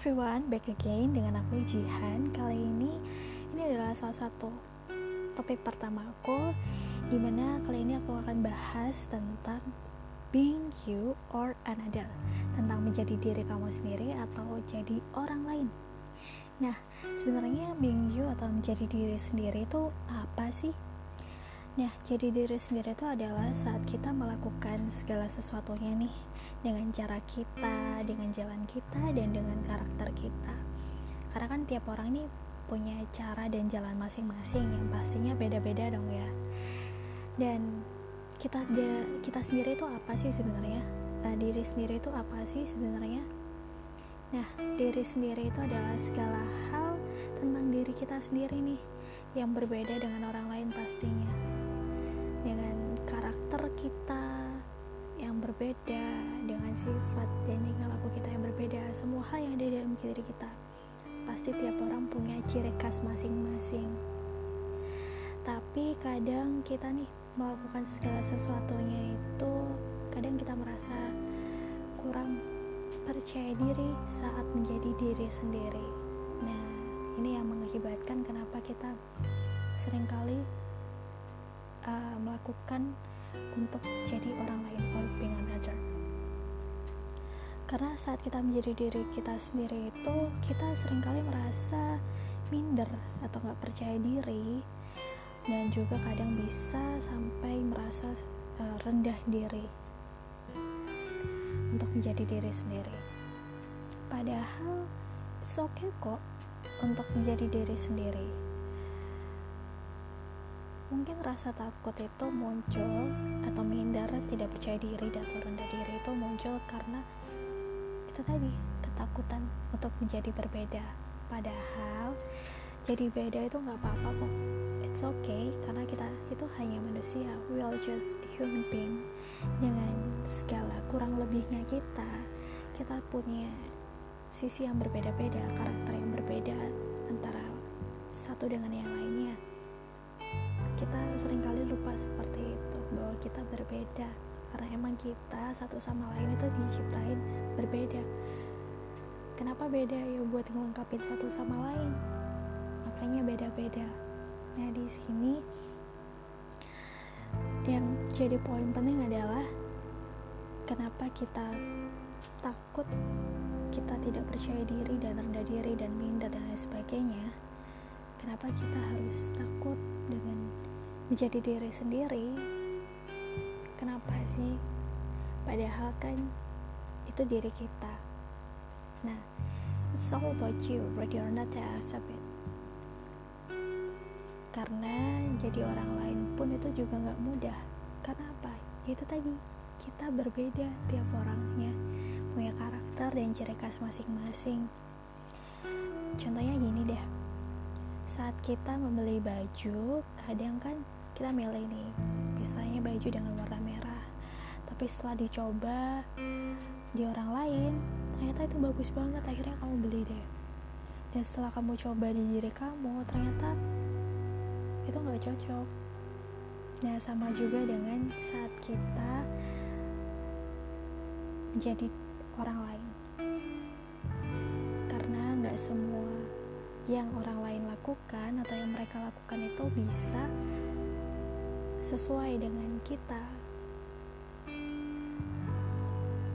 everyone, back again dengan aku Jihan. Kali ini ini adalah salah satu topik pertama aku di mana kali ini aku akan bahas tentang being you or another tentang menjadi diri kamu sendiri atau jadi orang lain. Nah, sebenarnya being you atau menjadi diri sendiri itu apa sih? Nah, jadi diri sendiri itu adalah saat kita melakukan segala sesuatunya nih dengan cara kita, dengan jalan kita, dan dengan karakter kita. Karena kan tiap orang ini punya cara dan jalan masing-masing yang pastinya beda-beda dong ya. Dan kita kita sendiri itu apa sih sebenarnya? Uh, diri sendiri itu apa sih sebenarnya? Nah, diri sendiri itu adalah segala hal tentang diri kita sendiri nih yang berbeda dengan orang lain pastinya. Dengan karakter kita yang berbeda, dengan sifat dan tingkah laku kita yang berbeda, semua hal yang ada di dalam diri kita. Pasti tiap orang punya ciri khas masing-masing. Tapi kadang kita nih melakukan segala sesuatunya itu kadang kita merasa kurang percaya diri saat menjadi diri sendiri. Nah, ini yang mengakibatkan kenapa kita sering kali uh, melakukan untuk jadi orang lain or being another. Karena saat kita menjadi diri kita sendiri itu kita sering kali merasa minder atau nggak percaya diri dan juga kadang bisa sampai merasa uh, rendah diri untuk menjadi diri sendiri. Padahal it's okay kok untuk menjadi diri sendiri. Mungkin rasa takut itu muncul atau minder tidak percaya diri dan rendah diri itu muncul karena itu tadi ketakutan untuk menjadi berbeda. Padahal jadi beda itu nggak apa-apa kok. It's okay karena kita itu hanya manusia. We are just human being dengan segala kurang lebihnya kita. Kita punya sisi yang berbeda-beda karakter yang berbeda antara satu dengan yang lainnya. Kita sering kali lupa seperti itu bahwa kita berbeda. Karena emang kita satu sama lain itu diciptain berbeda. Kenapa beda ya buat ngelengkapin satu sama lain? Makanya beda-beda. Nah di sini yang jadi poin penting adalah kenapa kita takut kita tidak percaya diri dan rendah diri dan minder dan lain sebagainya kenapa kita harus takut dengan menjadi diri sendiri? Kenapa sih? Padahal kan itu diri kita. Nah it's all about you whether or not to accept karena jadi orang lain pun itu juga nggak mudah. Karena apa? Itu tadi kita berbeda tiap orangnya punya karakter dan ciri khas masing-masing. Contohnya gini deh. Saat kita membeli baju kadang kan kita milih nih misalnya baju dengan warna merah. Tapi setelah dicoba di orang lain ternyata itu bagus banget akhirnya kamu beli deh. Dan setelah kamu coba di diri kamu ternyata itu nggak cocok. Nah sama juga dengan saat kita menjadi orang lain. Karena nggak semua yang orang lain lakukan atau yang mereka lakukan itu bisa sesuai dengan kita.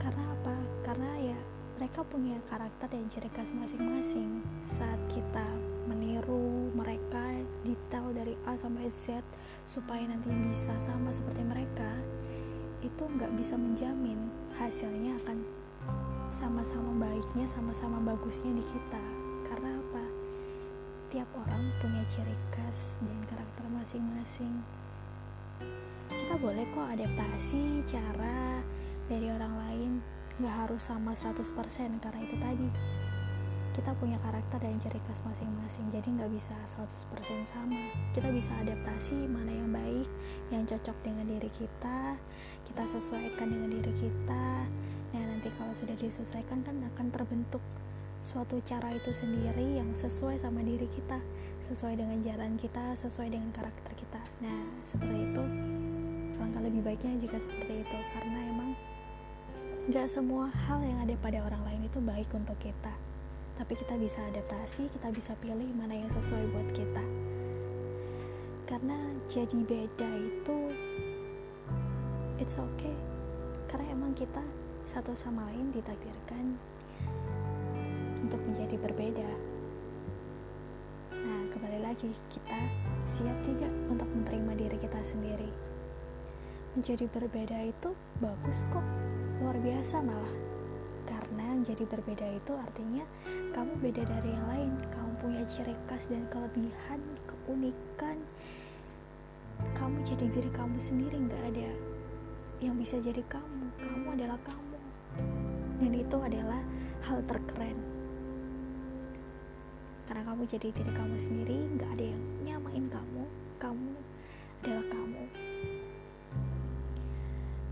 Karena apa? Karena ya mereka punya karakter dan ciri khas masing-masing. Saat kita meniru mereka detail dari A sampai Z supaya nanti bisa sama seperti mereka itu nggak bisa menjamin hasilnya akan sama-sama baiknya sama-sama bagusnya di kita. Karena apa? Tiap orang punya ciri khas dan karakter masing-masing. Kita boleh kok adaptasi cara dari orang lain. Nggak harus sama 100% karena itu tadi. Kita punya karakter dan ciri khas masing-masing jadi nggak bisa 100% sama. Kita bisa adaptasi mana yang baik yang cocok dengan diri kita kita sesuaikan dengan diri kita nanti kalau sudah disesuaikan kan akan terbentuk suatu cara itu sendiri yang sesuai sama diri kita sesuai dengan jalan kita sesuai dengan karakter kita. Nah seperti itu. Langkah lebih baiknya jika seperti itu karena emang gak semua hal yang ada pada orang lain itu baik untuk kita. Tapi kita bisa adaptasi kita bisa pilih mana yang sesuai buat kita. Karena jadi beda itu it's okay. Karena emang kita satu sama lain ditakdirkan untuk menjadi berbeda. Nah kembali lagi kita siap tidak untuk menerima diri kita sendiri? Menjadi berbeda itu bagus kok luar biasa malah. Karena menjadi berbeda itu artinya kamu beda dari yang lain kamu punya ciri khas dan kelebihan keunikan. Kamu jadi diri kamu sendiri nggak ada yang bisa jadi kamu. Kamu adalah kamu dan itu adalah hal terkeren. Karena kamu jadi diri kamu sendiri nggak ada yang nyamain kamu kamu adalah kamu.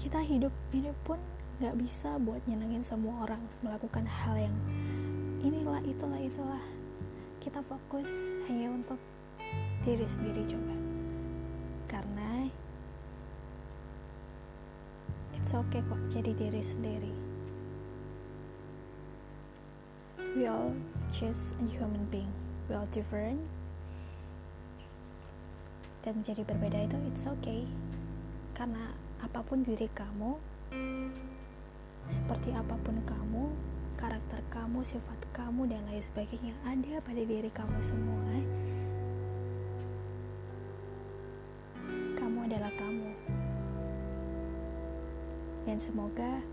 Kita hidup ini pun gak bisa buat nyenengin semua orang melakukan hal yang inilah itulah itulah. Kita fokus hanya untuk diri sendiri coba. Karena it's okay kok jadi diri sendiri all just a human being we all different dan menjadi berbeda itu it's okay karena apa pun diri kamu seperti apa pun kamu, karakter kamu, sifat kamu, dan lain sebagainya ada pada diri kamu semua. Kamu adalah kamu. Dan semoga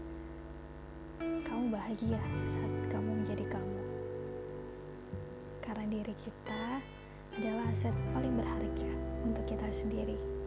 kamu bahagia saat kamu menjadi kamu. Karena diri kita adalah aset paling berharga untuk kita sendiri.